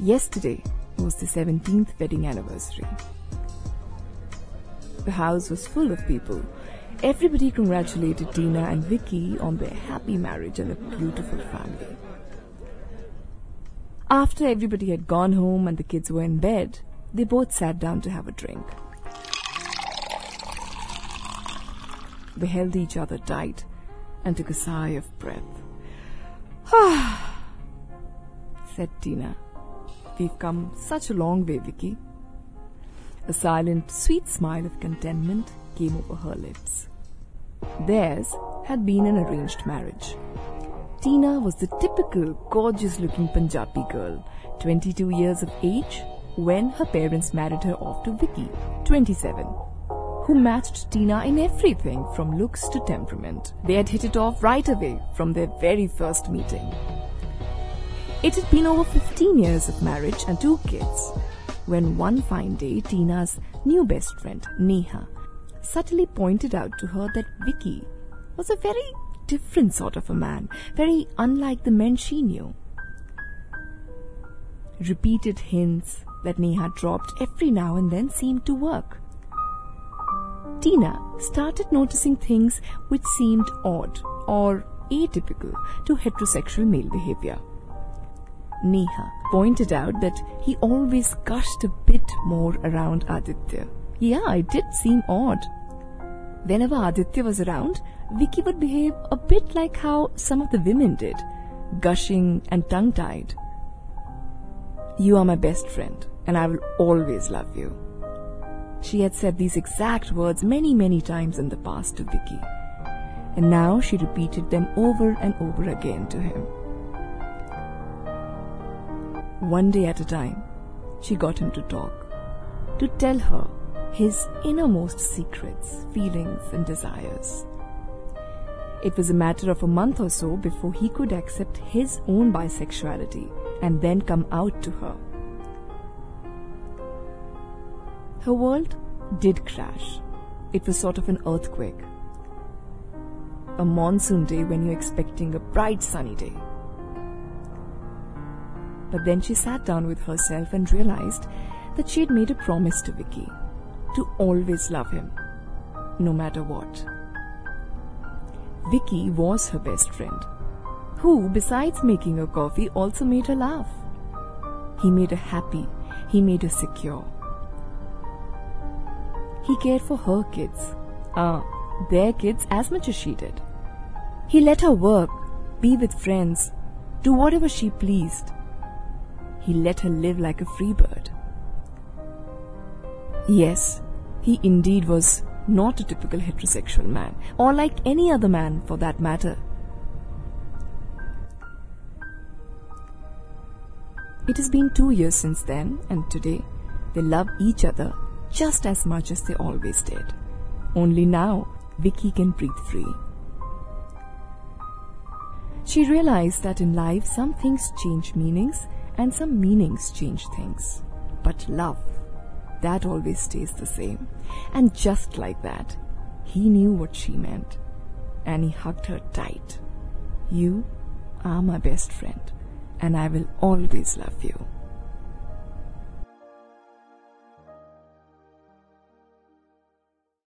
Yesterday was the 17th wedding anniversary. The house was full of people. Everybody congratulated Tina and Vicky on their happy marriage and a beautiful family. After everybody had gone home and the kids were in bed, they both sat down to have a drink. They held each other tight and took a sigh of breath. Ah, said Tina. We've come such a long way, Vicky. A silent, sweet smile of contentment came over her lips. Theirs had been an arranged marriage. Tina was the typical gorgeous looking Punjabi girl, 22 years of age, when her parents married her off to Vicky, 27, who matched Tina in everything from looks to temperament. They had hit it off right away from their very first meeting. It had been over 15 years of marriage and two kids when one fine day Tina's new best friend, Neha, subtly pointed out to her that Vicky was a very different sort of a man, very unlike the men she knew. Repeated hints that Neha dropped every now and then seemed to work. Tina started noticing things which seemed odd or atypical to heterosexual male behavior. Neha pointed out that he always gushed a bit more around Aditya. Yeah, it did seem odd. Whenever Aditya was around, Vicky would behave a bit like how some of the women did, gushing and tongue tied. You are my best friend, and I will always love you. She had said these exact words many, many times in the past to Vicky, and now she repeated them over and over again to him. One day at a time, she got him to talk, to tell her his innermost secrets, feelings, and desires. It was a matter of a month or so before he could accept his own bisexuality and then come out to her. Her world did crash. It was sort of an earthquake. A monsoon day when you're expecting a bright sunny day. But then she sat down with herself and realized that she had made a promise to Vicky to always love him, no matter what. Vicky was her best friend, who, besides making her coffee, also made her laugh. He made her happy, he made her secure. He cared for her kids, ah, their kids as much as she did. He let her work, be with friends, do whatever she pleased. He let her live like a free bird. Yes, he indeed was not a typical heterosexual man, or like any other man for that matter. It has been two years since then, and today they love each other just as much as they always did. Only now, Vicky can breathe free. She realized that in life some things change meanings and some meanings change things. But love, that always stays the same. And just like that, he knew what she meant. And he hugged her tight. You are my best friend, and I will always love you.